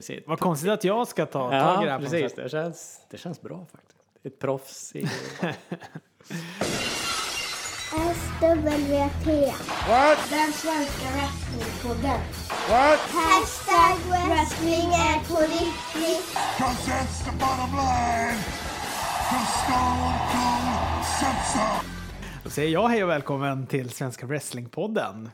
Ser- Vad konstigt att jag ska ta tag i det här på något precis. sätt. Det känns, det känns bra faktiskt. Ett proffs i... SWT. Den svenska wrestlingpodden. Hashtag wrestling är på riktigt. Cause that's the bottom line. Cause Stone Cold so. Då säger jag hej och välkommen till Svenska Wrestlingpodden.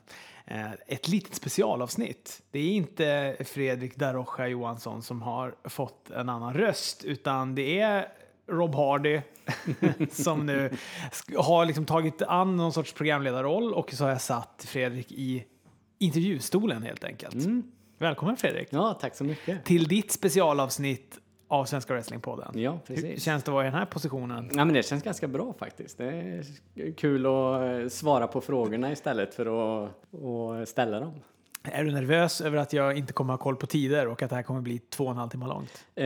Eh, Ett litet specialavsnitt. Det är inte Fredrik Darocha Johansson som har fått en annan röst, utan det är Rob Hardy som nu har liksom tagit an någon sorts programledarroll och så har jag satt Fredrik i intervjustolen helt enkelt. Välkommen Fredrik Ja, tack så mycket. till ditt specialavsnitt av Svenska Wrestlingpodden. Ja, Hur precis. känns det att vara i den här positionen? Ja, men det känns ganska bra faktiskt. Det är kul att eh, svara på frågorna istället för att, att ställa dem. Är du nervös över att jag inte kommer ha koll på tider och att det här kommer bli två och en halv timme långt? Eh,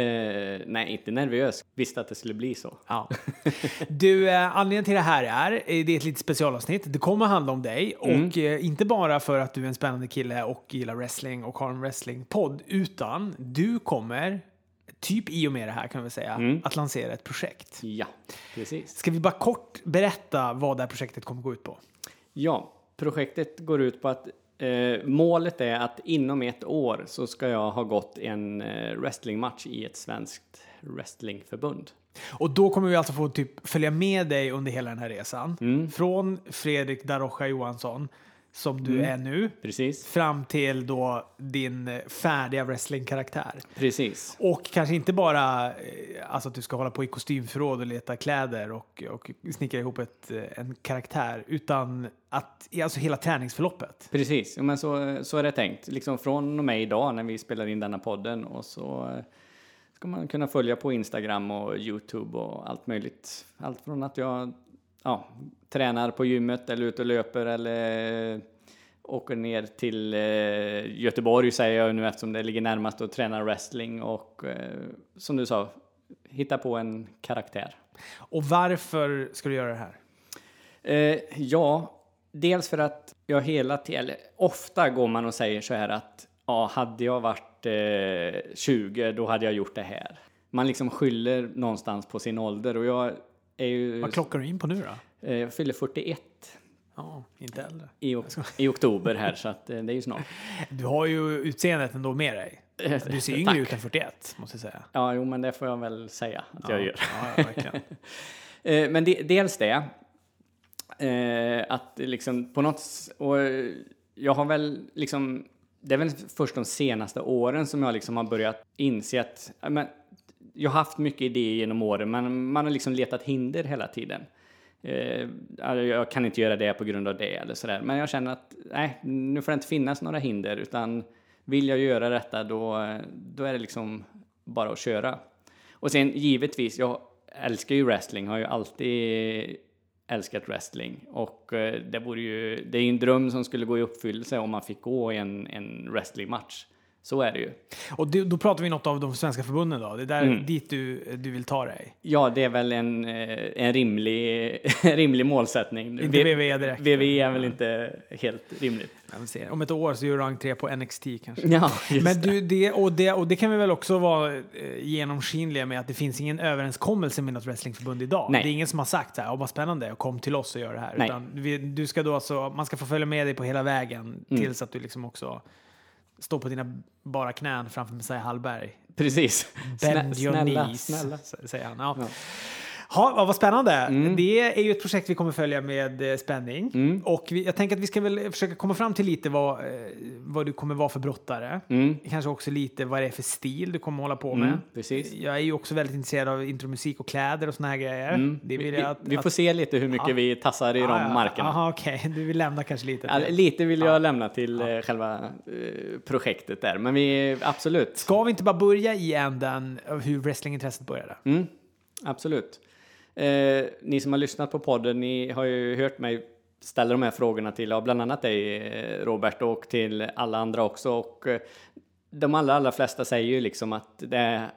nej, inte nervös. Visste att det skulle bli så. Ja. Du, eh, anledningen till det här är, eh, det är ett litet specialavsnitt. Det kommer handla om dig och eh, inte bara för att du är en spännande kille och gillar wrestling och har en wrestlingpodd, utan du kommer, typ i och med det här kan vi säga, att lansera ett projekt. Ja, precis. Ska vi bara kort berätta vad det här projektet kommer gå ut på? Ja, projektet går ut på att eh, målet är att inom ett år så ska jag ha gått en eh, wrestlingmatch i ett svenskt wrestlingförbund. Och då kommer vi alltså få typ följa med dig under hela den här resan. Mm. Från Fredrik Darocha Johansson, som du är nu, Precis, fram till då din färdiga wrestlingkaraktär. precis. Och kanske inte bara eh, alltså att du ska hålla på i kostymförråd och leta kläder och, och snickra ihop ett, eh, en karaktär, utan att alltså hela träningsförloppet. Precis, ja, men så, så är det tänkt. Liksom från och med idag när vi spelar in denna podden och så eh, ska man kunna följa på Instagram och Youtube och allt möjligt. Allt från att jag ja, tränar på gymmet eller ute och löper eller åker ner till eh, Göteborg säger jag nu eftersom det ligger närmast och tränar wrestling och eh, som du sa, hitta på en karaktär. Och varför ska du göra det här? Eh, ja, dels för att jag hela tiden, ofta går man och säger så här att ja, hade jag varit eh, 20 då hade jag gjort det här. Man liksom skyller någonstans på sin ålder och jag är ju, Vad klockar du in på nu då? Eh, jag fyller 41 Ja, inte äldre. i, i oktober här så att eh, det är ju snart. Du har ju utseendet ändå med dig. Du ser yngre ut än 41, måste jag säga. Ja, jo men det får jag väl säga att jag gör. Ja, verkligen. Eh, men de, dels det. Att liksom på något... Och jag har väl liksom... Det är väl först de senaste åren som jag liksom har börjat inse att... ja, Men, jag har haft mycket idéer genom åren, men man har liksom letat hinder hela tiden. Eh, alltså, jag kan inte göra det på grund av det eller sådär. Men jag känner att nej, nu får det inte finnas några hinder utan vill jag göra detta då, då är det liksom bara att köra. Och sen givetvis, jag älskar ju wrestling, har ju alltid älskat wrestling och eh, det vore ju, det är ju en dröm som skulle gå i uppfyllelse om man fick gå i en, en wrestlingmatch. Så är det ju. Och du, då pratar vi något av de svenska förbunden då? Det är där Mm. dit du, du vill ta dig? Ja, det är väl en, eh, en rimlig, rimlig målsättning. Inte V- WWE direkt. WWE är väl inte helt rimligt. Om ett år så gör du entré på NXT kanske? Ja, just Men du, det, och, det, och det kan vi väl också vara eh, genomskinliga med att det finns ingen överenskommelse med något wrestlingförbund idag. Nej. Det är ingen som har sagt så här, "Åh, vad spännande, kom till oss och gör det här. Nej. Utan vi, du ska då alltså, man ska få följa med dig på hela vägen Mm. tills att du liksom också står på dina bara knän framför Messiah Hallberg. Precis. Bend Snä- your snälla, knees, snälla. säger han. Ja. Ja. Ja, vad- spännande. Mm. Det är ju ett projekt vi kommer följa med eh, spänning. Mm. Och vi, jag tänker att vi ska väl försöka komma fram till lite vad, eh, vad du kommer vara för brottare. Mm. Kanske också lite vad det är för stil du kommer hålla på med. Mm, precis. Jag är ju också väldigt intresserad av intromusik och kläder och såna här grejer. Mm. Det vill vi, jag att, vi får att, se lite hur mycket Ja. vi tassar i de Ja, ja, markerna. Jaha, okej. Du vill lämna kanske lite. Ja, lite vill jag lämna till eh, själva eh, projektet där, men vi absolut. Ska vi inte bara börja i änden av hur wrestlingintresset började? Mm, absolut. Eh, ni som har lyssnat på podden, ni har ju hört mig ställa de här frågorna till ja, bland annat dig eh, Robert och till alla andra också. Och eh, de allra, allra flesta säger ju liksom att det är,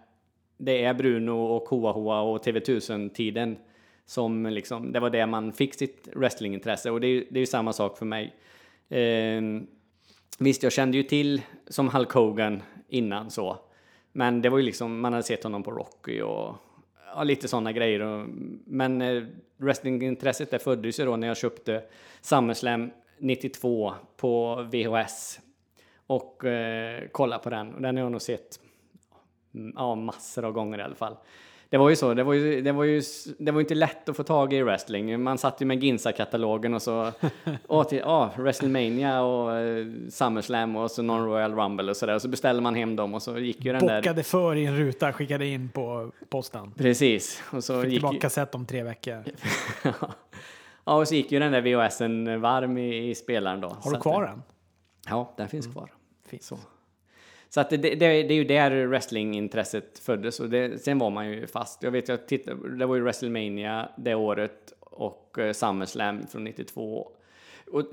det är Bruno och Hoa Hoa och TV1000-tiden som liksom, det var det man fick sitt wrestlingintresse och det är ju det är ju samma sak för mig. Eh, visst, jag kände ju till som Hulk Hogan innan så. Men det var ju liksom, man hade sett honom på Rocky och ja, lite sådana grejer. Och, men eh, wrestlingintresset där föddes ju då när jag köpte SummerSlam 92 på VHS och eh, kollade på den. Och den har jag nog sett ja, massor av gånger i alla fall. Det var ju så, det var ju, det var ju, det var ju inte lätt att få tag i wrestling. Man satt ju med Ginsa-katalogen och så, åh, till, åh, WrestleMania och eh, SummerSlam och så någon Royal Rumble och sådär. Och så beställde man hem dem och så gick ju den där... Bockade för i en ruta, skickade in på posten. Precis. Och så Fick gick, tillbaka kassett om tre veckor. ja, och så gick ju den där VHSen varm i, i spelaren då. Har Så du kvar den? Ja, den finns kvar. Fint. Så. Så att det, det, det är ju där wrestlingintresset föddes och det, sen var man ju fast. Jag vet, jag tittade, det var ju WrestleMania det året och eh, SummerSlam från 92. Och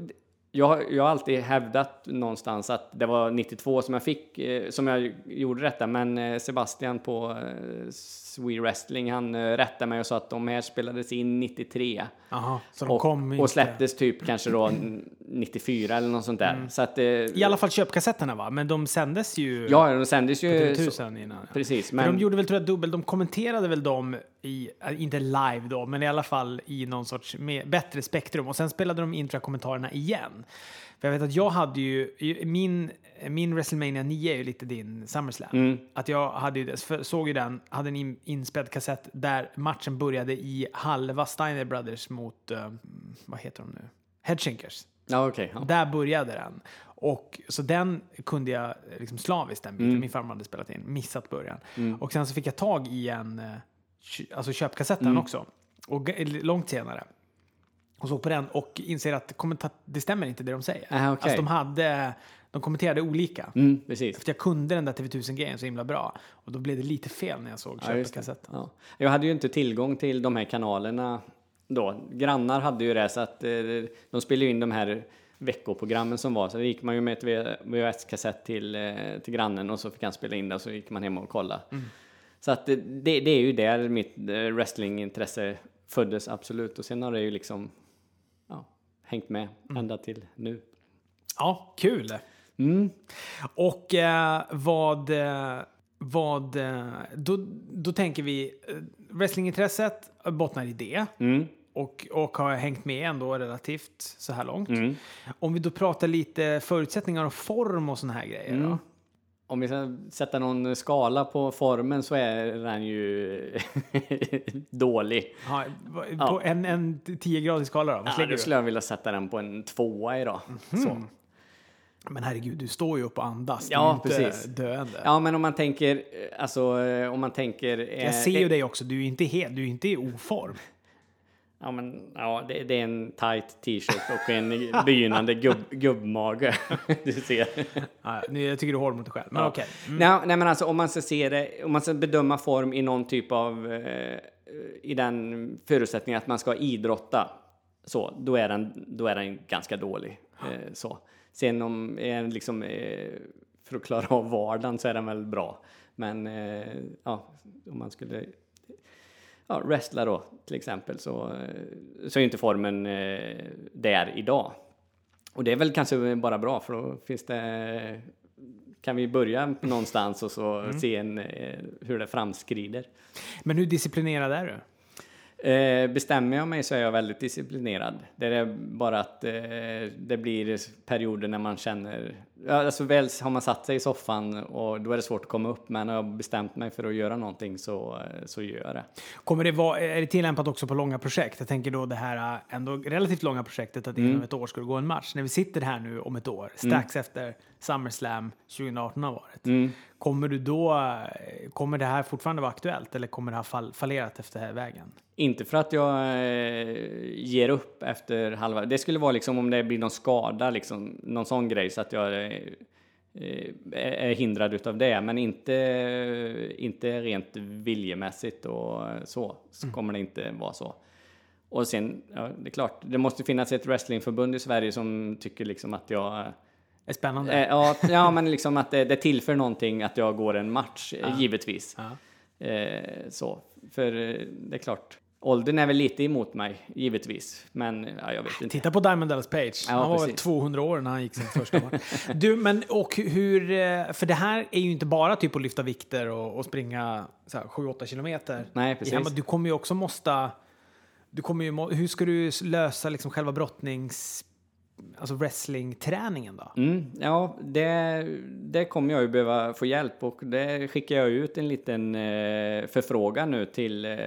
jag, har- jag har alltid hävdat någonstans att det var 92 som jag fick, eh, som jag gjorde detta, men eh, Sebastian på eh, Swee Wrestling, han rättade mig och sa att de här spelades in 93. Jaha, så de Och, och släpptes typ kanske då 94 eller något sånt där. Så att, I alla fall köpkassetterna va? Men de sändes ju Ja, de sändes ju... på så- TV1000 innan. Precis, För men... de gjorde väl tror jag dubbel, de kommenterade väl dem i, äh, inte live då, men i alla fall i någon sorts bättre spektrum. Och sen spelade de intra-kommentarerna igen. För jag vet att jag hade ju, min, min WrestleMania 9 är ju lite din SummerSlam. Mm. Att jag hade ju, såg ju den, hade en in, inspelad kassett där matchen började i halva Steiner Brothers mot, eh, vad heter de nu? Headshinkers. Ja, okej. ja. Där började den. Och, så den kunde jag eh, liksom slaviskt, den Mm. biten. Min farmor hade spelat in, missat början. Och sen så fick jag tag i en, eh, alltså köpkassetten Mm. också. Och långt senare. Och såg på den och inser att det stämmer inte det de säger. Ah, okej. Alltså de hade, de kommenterade olika. Mm, precis. För jag kunde den där TV1000-grejen så himla bra. Och då blev det lite fel när jag såg Ja, köpkassetten. Ja. Jag hade ju inte tillgång till de här kanalerna då. Grannar hade ju det, så att eh, de spelade in de här veckoprogrammen som var. Så då gick man ju med ett VHS-kassett till, eh, till grannen och så fick han spela in det och så gick man hem och kolla. Så att det, det det är ju där mitt eh, wrestlingintresse föddes, absolut. Och sen har det ju liksom ja, hängt med ända till nu. Ja, kul. Mm. Och eh, vad... Eh, vad eh, då, då tänker vi... Wrestlingintresset bottnar i det. Mm. Och, och har hängt med ändå relativt så här långt. Mm. Om vi då pratar lite förutsättningar och form och såna här grejer. Mm. Då. Om vi ska sätta någon skala på formen så är den ju dålig. Ja, på en, en 10-gradig skala då? Vad Ja, då du? skulle jag vilja sätta den på en tvåa idag. Så. Men herregud, du står ju upp och andas. Du Ja, är inte precis. döende. Ja, men om man tänker, eh, alltså eh, om man tänker... eh, Jag ser ju eh, dig också, du är inte helt, du är inte i oform. Ja, men ja, det, det är en tight t-shirt och en begynnande gubb, gubbmage. du ser. Ja, nu, jag tycker du är hård mot dig själv, men Ja. okej. Nej, nej, men alltså om man ska se det, om man ska bedöma form i någon typ av, eh, i den förutsättningen att man ska idrotta, så, då är den, då är den ganska dålig. Eh, så. Sen om, är den liksom, eh, för att klara av vardagen så är den väl bra. Men eh, ja, om man skulle ja, wrestla då till exempel så, eh, så är inte formen eh, där idag. Och det är väl kanske bara bra för då finns det kan vi börja någonstans och så se en, eh, hur det framskrider. Men hur disciplinerad är du? Eh, bestämmer jag mig så är jag väldigt disciplinerad. Det är bara att eh, det blir perioder när man känner... Ja, alltså väl har man satt sig i soffan och då är det svårt att komma upp men har jag bestämt mig för att göra någonting så, så gör jag det. Kommer det vara, är det tillämpat också på långa projekt? Jag tänker då det här ändå relativt långa projektet att inom ett år ska det gå en match. När vi sitter här nu om ett år, strax efter SummerSlam 2018 har varit. Kommer du då, kommer det här fortfarande vara aktuellt eller kommer det ha fall, fallerat efter här vägen? Inte för att jag eh, ger upp efter halva... Det skulle vara liksom om det blir någon skada, liksom, någon sån grej så att jag eh, är hindrad utav det. Men inte, inte rent viljemässigt och så, så kommer det inte vara så. Och sen, ja, det är klart, det måste finnas ett wrestlingförbund i Sverige som tycker liksom att jag... Är spännande? Eh, ja, ja, men liksom att det, det tillför någonting att jag går en match, eh, givetvis. Ja. Eh, så, för eh, det är klart, åldern är väl lite emot mig, givetvis. Men ja, jag vet inte. Titta på Diamond Dallas Page. Ja, han var precis. 200 år när han gick sin första match. Du, men och hur... eh, För det här är ju inte bara typ att lyfta vikter och, och springa så här 7-8 kilometer. Nej, precis. hemma. Du kommer ju också måste... Du kommer ju, hur ska du lösa liksom själva brottnings... Alltså wrestlingträningen då? Mm, ja, det, det kommer jag ju behöva få hjälp och det skickar jag ut en liten eh, förfrågan nu till eh,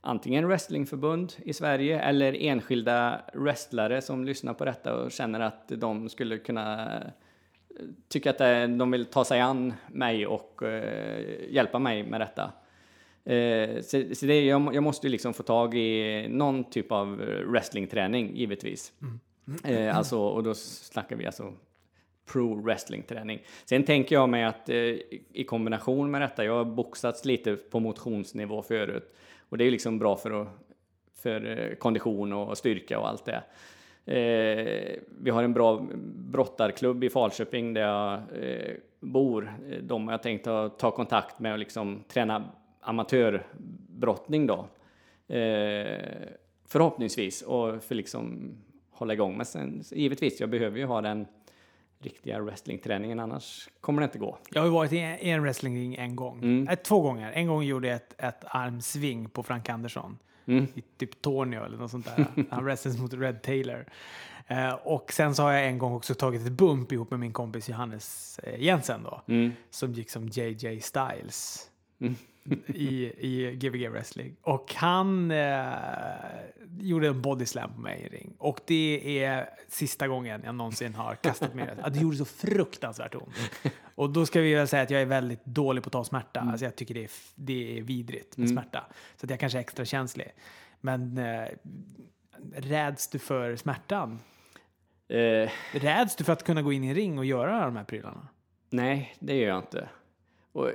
antingen wrestlingförbund i Sverige eller enskilda wrestlare som lyssnar på detta och känner att de skulle kunna eh, tycka att eh, de vill ta sig an mig och eh, hjälpa mig med detta. Eh, så så det, jag, jag måste ju liksom få tag i någon typ av eh, wrestlingträning, givetvis. Eh, alltså, och då snackar vi alltså pro wrestling-träning. Sen tänker jag mig att eh, i kombination med detta, jag har boxats lite på motionsnivå förut och det är ju liksom bra för, att, för eh, kondition och styrka och allt det. Eh, vi har en bra brottarklubb i Falköping där jag eh, bor. De har jag tänkt att ta kontakt med och liksom träna amatörbrottning då. Eh, förhoppningsvis och för liksom hålla igång. Men sen givetvis, jag behöver ju ha den riktiga wrestlingträningen annars kommer det inte gå. Jag har ju varit i en, wrestlingring en gång. Mm. Eh, två gånger. En gång gjorde jag ett, ett armsving på Frank Andersson. Mm. I typ Tornio eller något sånt där. Han wrestlades mot Red Taylor. Eh, och sen så har jag en gång också tagit ett bump ihop med min kompis Johannes eh, Jensen då. Mm. Som gick som JJ Styles. I, I Gbg wrestling. Och han eh, gjorde en body slam på mig i ring. Och det är sista gången jag någonsin har kastat mig. Ja, det gjorde så fruktansvärt ont. Och då ska vi väl säga att jag är väldigt dålig på att ta smärta. Alltså jag tycker det är, det är vidrigt med smärta. Så att jag kanske är extra känslig. Men eh, räds du för smärtan? Eh, Räds du för att kunna gå in i en ring och göra de här prylarna? nej, det gör jag inte. Och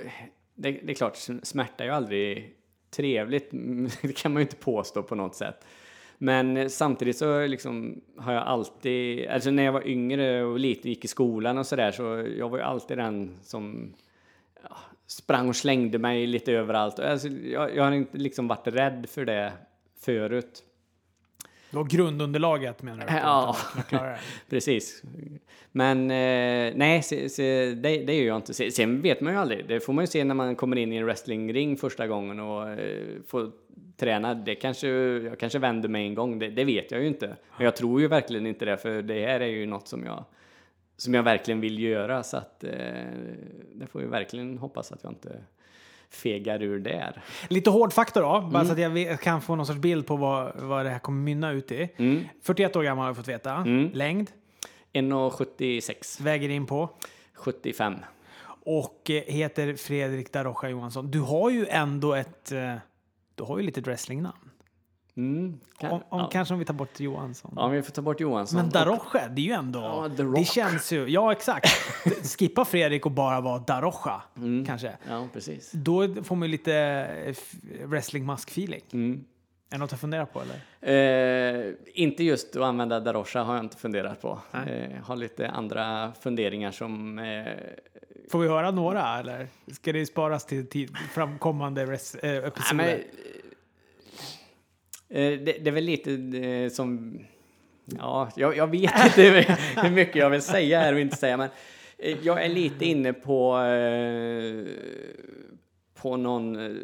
det, det är klart, smärta är ju aldrig trevligt. Det kan man ju inte påstå på något sätt. Men samtidigt så liksom har jag alltid, alltså när jag var yngre och lite gick i skolan och sådär så jag var ju alltid den som ja, sprang och slängde mig lite överallt. Alltså, jag, jag har inte liksom varit rädd för det förut. Det var grundunderlaget menar du? Ja. Precis. Men eh, nej, se, se, det, det gör jag inte. Se, sen vet man ju aldrig. Det får man ju se när man kommer in i en wrestlingring första gången och eh, får träna. Det kanske, jag kanske vänder mig en gång, det, det vet jag ju inte. Men jag tror ju verkligen inte det, för det här är ju något som jag, som jag verkligen vill göra. Så att eh, det får ju verkligen hoppas att jag inte fegar ur där. Lite hårdfaktor då, bara Mm. så att jag vet- kan få någon sorts bild på vad, vad det här kommer mynna ut i. Mm. 41 år gammal har jag fått veta. Längd 1,76. väger in på. 75. Och eh, heter Fredrik Darocha Johansson. Du har ju ändå ett... eh, Du har ju lite wrestlingnamn. Mm. Kan- Om, om, ja. Kanske om vi tar bort Johansson. Ja, vi får ta bort Johansson. Men Och- Darocha, det är ju ändå... Ja, The det Rock. känns ju... Ja, exakt. Skippa Fredrik och bara vara Darocha, Mm. kanske. Ja, precis. Då får man ju lite eh, wrestlingmask-feeling. Mm. Är det något att fundera på, eller? Eh, inte just att använda Darosha har jag inte funderat på. Eh, har lite andra funderingar som... Eh, Får vi höra några, eller? Ska det sparas till framkommande res, eh, nej, episoder? men, det, det är väl lite eh, som... Ja, jag, jag vet inte hur mycket jag vill säga här och inte säga, men eh, jag är lite inne på... Eh, på någon eh,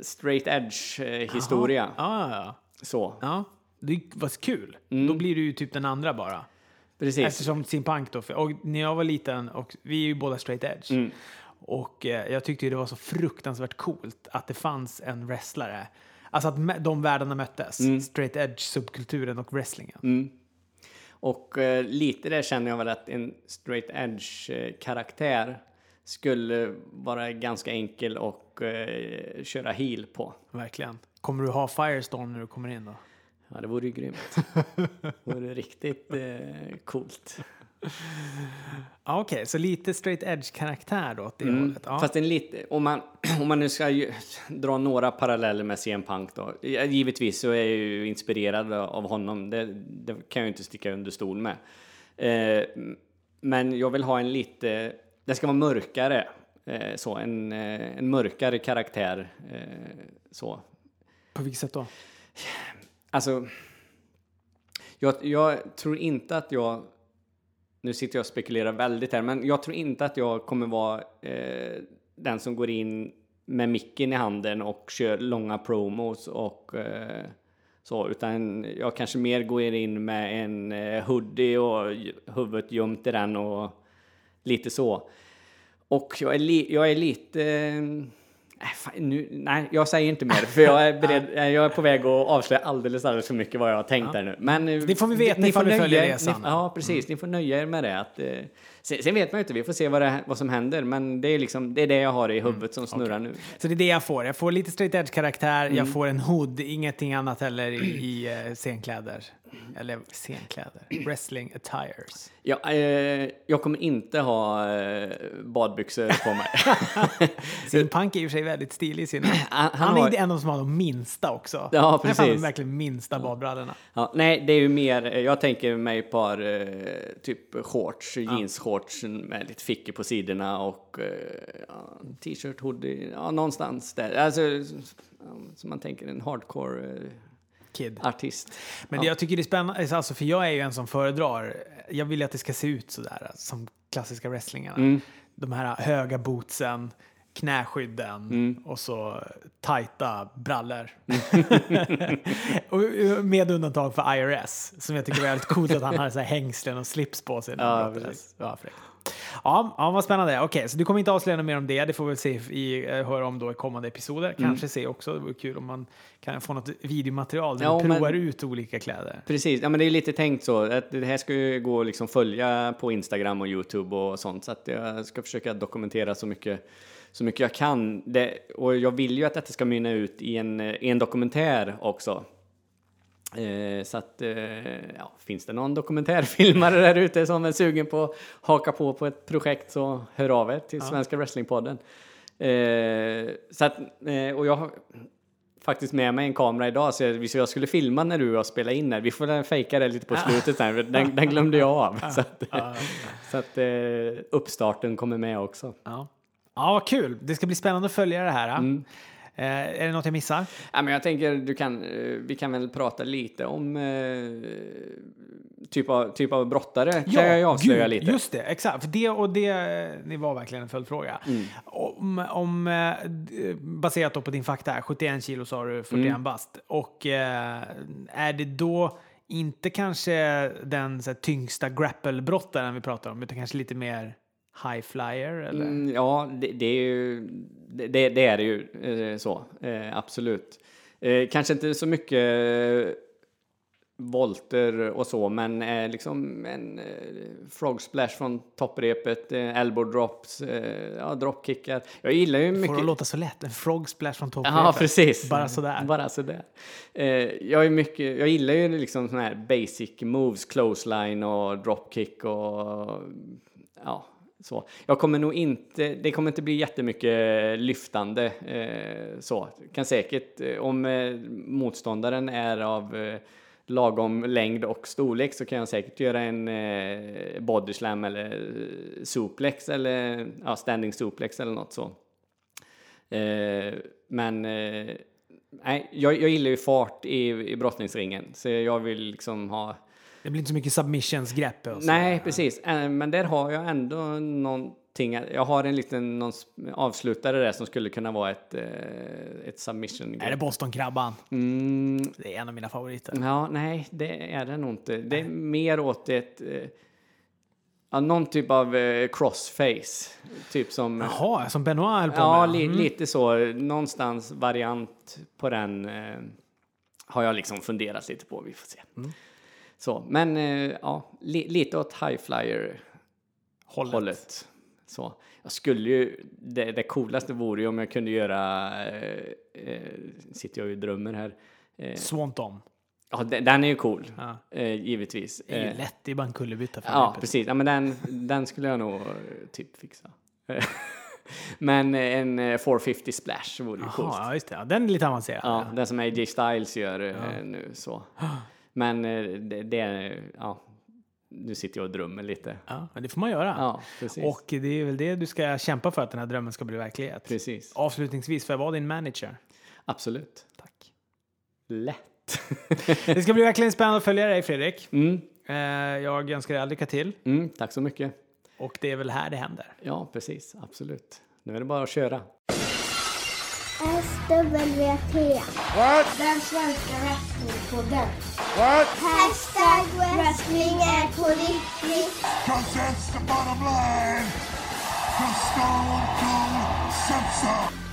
straight edge eh, historia. Ja, Så, ja. Det var kul. Mm. Då blir du ju typ den andra bara. precis. Eftersom Sim Punk då, och när jag var liten, och vi är ju båda straight edge. Mm. Och eh, jag tyckte ju det var så fruktansvärt coolt att det fanns en wrestlare. Alltså att de världarna möttes. Mm. Straight edge, subkulturen och wrestlingen. Mm. Och eh, lite där känner jag väl att en straight edge eh, karaktär skulle vara ganska enkel och eh, köra heel på. Verkligen. Kommer du ha Firestorm när du kommer in då? Ja, det vore ju grymt. det vore riktigt eh, coolt. Ja, Okej, så lite straight edge-karaktär då åt det Mm. hållet. Ja. Fast en lite, om man, om man nu ska ju, dra några paralleller med CM Punk då. Givetvis så är jag ju inspirerad av honom. Det, det kan jag ju inte sticka under stol med. Eh, men jag vill ha en lite, den ska vara mörkare. Eh, så, en, eh, en mörkare karaktär. Eh, så. På vilket sätt då? Alltså, jag, jag tror inte att jag... Nu sitter jag och spekulerar väldigt här, men jag tror inte att jag kommer vara eh, den som går in med micken i handen och kör långa promos och eh, så, utan jag kanske mer går in med en eh, hoodie och huvudet gömt i den och lite så. Och jag är, li, jag är lite eh, nu, nej, jag säger inte mer för jag är, beredd, eh, jag är på väg att avslöja alldeles, alldeles för mycket vad jag har tänkt där nu. Men eh, Det får vi veta ni får vi följer nöja er- resan. Ni, ja, precis. Ni får nöja er med det. Att, eh, sen, sen vet man ju inte, vi får se vad, det, vad som händer. Men det är, liksom, det, är det jag har i huvudet som snurrar nu. Så det är det jag får. Jag får lite straight edge-karaktär, Mm. jag får en hood, ingenting annat heller i, i eh, scenkläder. Eller scenkläder, wrestling attires. Ja, eh, jag kommer inte ha eh, badbyxor på mig. Sin Punk är för sig väldigt stilig i sina... Han- han Han är har- inte en av de som har de minsta också. Ja, Han är precis. de verkligen minsta badbrallorna. Ja, nej, det är ju mer, jag tänker mig ett par eh, typ shorts, jeansshorts med lite fickor på sidorna och eh, ja, t-shirt, hoodie, ja någonstans där. Alltså, ja, som man tänker en hardcore eh, Kid. artist. Men det jag tycker det är spännande, alltså för jag är ju en som föredrar, jag vill att det ska se ut sådär som klassiska wrestlingarna. Mm. De här höga bootsen, knäskydden Mm. och så tajta brallor. och med undantag för IRS, som jag tycker var väldigt coolt att han hade så här hängslen och slips på sig. Ja, precis. Ja, fräckt. Ja, ja, vad spännande. Okej, så du kommer inte avslöja något mer om det. Det får vi väl se i, eh, höra om då i kommande episoder. Mm. Kanske se också. Det vore kul om man kan få något videomaterial där Ja, du men- provar ut olika kläder. Precis, ja men det är lite tänkt så. Att det här ska ju gå att liksom följa på Instagram och Youtube och sånt. Så att jag ska försöka dokumentera så mycket, så mycket jag kan. Det, och jag vill ju att detta ska mynna ut i en, i en dokumentär också. Eh, så att, eh, ja, finns det någon dokumentärfilmare där ute som är sugen på att haka på på ett projekt så hör av er till Svenska Wrestlingpodden. Eh, så att, eh, och jag har faktiskt med mig en kamera idag så jag, så jag skulle filma när du och jag spelade in här. Vi får fejka det lite på slutet sen, för den, den glömde jag av. Så att, så att eh, uppstarten kommer med också. Ja. Ja, kul. Det ska bli spännande att följa det här. Mm. Eh, är det något jag missar? Ja, men jag tänker, du kan, eh, vi kan väl prata lite om eh, typ, av, typ av brottare. kan jag avslöja gud, lite. Just det, exakt. Det, och det, det var verkligen en följdfråga. Mm. Om, om, eh, baserat då på din fakta här, 71 kilo sa du, 41 Mm. bast. Och eh, är det då inte kanske den så här, tyngsta grapple-brottaren vi pratar om, utan kanske lite mer high flyer? Eller? Mm, ja, det, det är ju det, det är det ju eh, så. Eh, absolut. Eh, kanske inte så mycket volter och så, men liksom en frog splash från topprepet, elbow drops, ja, dropkickar. Jag gillar ju Får mycket... det låta så lätt? En frog splash från toppen. Ja, precis. Bara sådär. Bara sådär. Jag, är mycket, jag gillar ju liksom sådana här basic moves, clothesline och dropkick och ja, så. Jag kommer nog inte, det kommer inte bli jättemycket lyftande eh, så. Kan säkert, eh, om eh, motståndaren är av eh, lagom längd och storlek så kan jag säkert göra en eh, body slam eller eh, suplex eller ja, standing suplex eller något så. Eh, men eh, nej, jag, jag gillar ju fart i, i brottningsringen, så jag vill liksom ha... Det blir inte så mycket submissionsgrepp. Nej, precis. Eh, men där har jag ändå någonting. Jag har en liten någon avslutare där som skulle kunna vara ett, eh, ett submission. Är det Boston-krabban? Mm, Det är en av mina favoriter. ja, nej, det är det nog inte. Det är mer åt ett... Eh, ja, någon typ av crossface. Typ som... Jaha, som Benoit höll på Ja, med. li, Mm. lite så. Någonstans variant på den eh, har jag liksom funderat lite på. Vi får se. Mm. Så, men eh, ja, li, lite åt high flyer Hållet. hållet. Så. Jag skulle ju, det, det coolaste vore ju om jag kunde göra, eh, eh, sitter jag ju drömmer här. Eh, Swanton. ja, den, den är ju cool, Ja. eh, givetvis. Det är ju Eh, lätt, det är bara en kullerbytta. Ja, repet. precis. Ja, men den, den skulle jag nog typ fixa. men en eh, 450 splash vore ju coolt. Ja, just det. Ja, den är lite avancerad. Ja, den som AJ Styles gör eh, nu så. Men eh, det, det ja, nu sitter jag och drömmer lite. Ja, det får man göra. Ja, precis. Och det är väl det du ska kämpa för att den här drömmen ska bli verklighet. Precis. Avslutningsvis, får jag vara din manager? Absolut. Tack. lätt. Det ska bli verkligen spännande att följa dig Fredrik. Mm. Eh, jag önskar dig all lycka till. Mm, tack så mycket. Och det är väl här det händer. Ja, precis. Absolut. Nu är det bara att köra. SWT. What? Den svenska wrestlingpodden. What? Hashtag wrestling är på riktigt. Cause that's the bottom line. Cause Stone Cold said so.